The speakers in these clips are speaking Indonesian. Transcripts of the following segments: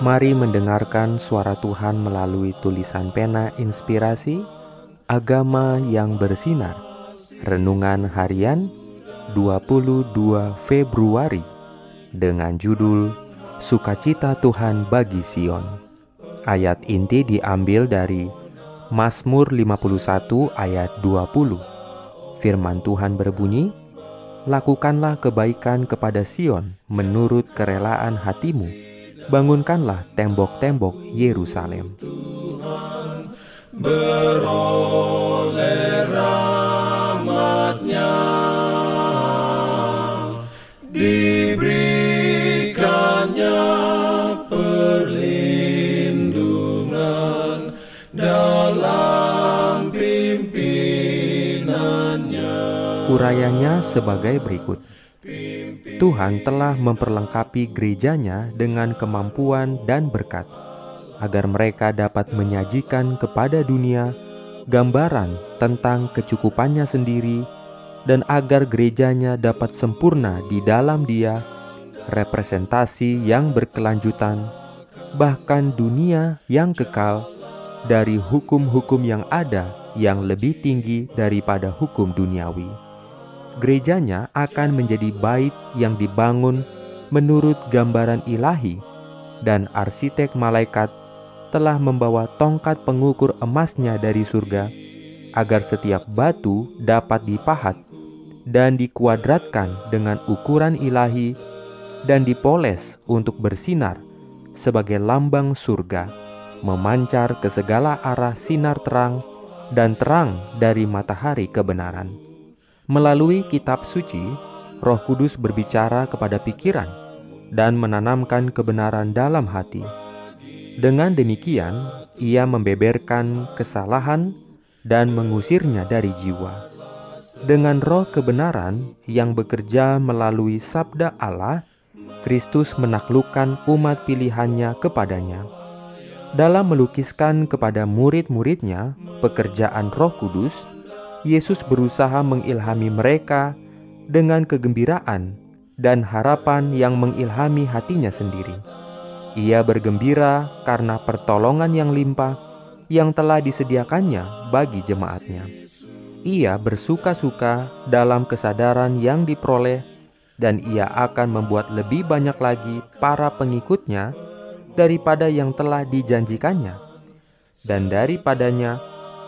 Mari mendengarkan suara Tuhan melalui tulisan pena inspirasi Agama yang bersinar. Renungan harian 22 Februari Dengan judul Sukacita Tuhan bagi Sion. Ayat inti diambil dari Mazmur 51 ayat 20 Firman Tuhan berbunyi Lakukanlah kebaikan kepada Sion menurut kerelaan hatimu bangunkanlah tembok-tembok Yerusalem. beroleh rahmatnya. Diberikannya perlindungan dalam pimpinannya. Urayanya sebagai berikut Tuhan telah memperlengkapi gerejanya dengan kemampuan dan berkat, agar mereka dapat menyajikan kepada dunia gambaran tentang kecukupannya sendiri, dan agar gerejanya dapat sempurna di dalam Dia, representasi yang berkelanjutan, bahkan dunia yang kekal dari hukum-hukum yang ada yang lebih tinggi daripada hukum duniawi gerejanya akan menjadi bait yang dibangun menurut gambaran ilahi, dan arsitek malaikat telah membawa tongkat pengukur emasnya dari surga, agar setiap batu dapat dipahat dan dikuadratkan dengan ukuran ilahi dan dipoles untuk bersinar sebagai lambang surga, memancar ke segala arah sinar terang dan terang dari matahari kebenaran. Melalui kitab suci, Roh Kudus berbicara kepada pikiran dan menanamkan kebenaran dalam hati. Dengan demikian, ia membeberkan kesalahan dan mengusirnya dari jiwa. Dengan roh kebenaran yang bekerja melalui sabda Allah, Kristus menaklukkan umat pilihannya kepadanya. Dalam melukiskan kepada murid-muridnya pekerjaan roh kudus, Yesus berusaha mengilhami mereka dengan kegembiraan dan harapan yang mengilhami hatinya sendiri. Ia bergembira karena pertolongan yang limpah yang telah disediakannya bagi jemaatnya. Ia bersuka-suka dalam kesadaran yang diperoleh dan ia akan membuat lebih banyak lagi para pengikutnya daripada yang telah dijanjikannya. Dan daripadanya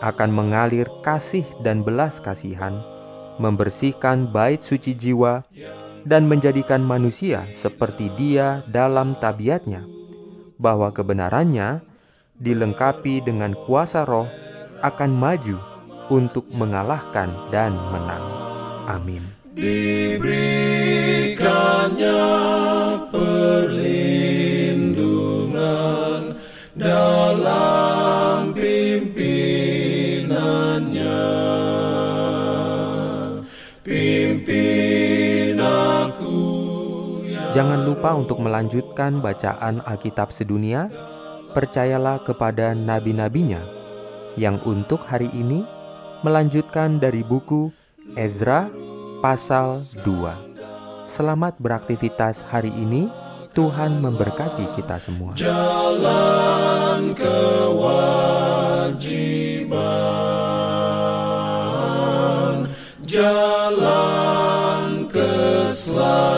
akan mengalir kasih dan belas kasihan, membersihkan bait suci jiwa, dan menjadikan manusia seperti dia dalam tabiatnya, bahwa kebenarannya dilengkapi dengan kuasa roh akan maju untuk mengalahkan dan menang. Amin. Diberikannya Jangan lupa untuk melanjutkan bacaan Alkitab sedunia. Percayalah kepada nabi-nabinya yang untuk hari ini melanjutkan dari buku Ezra pasal 2. Selamat beraktivitas hari ini. Tuhan memberkati kita semua. Jalan love.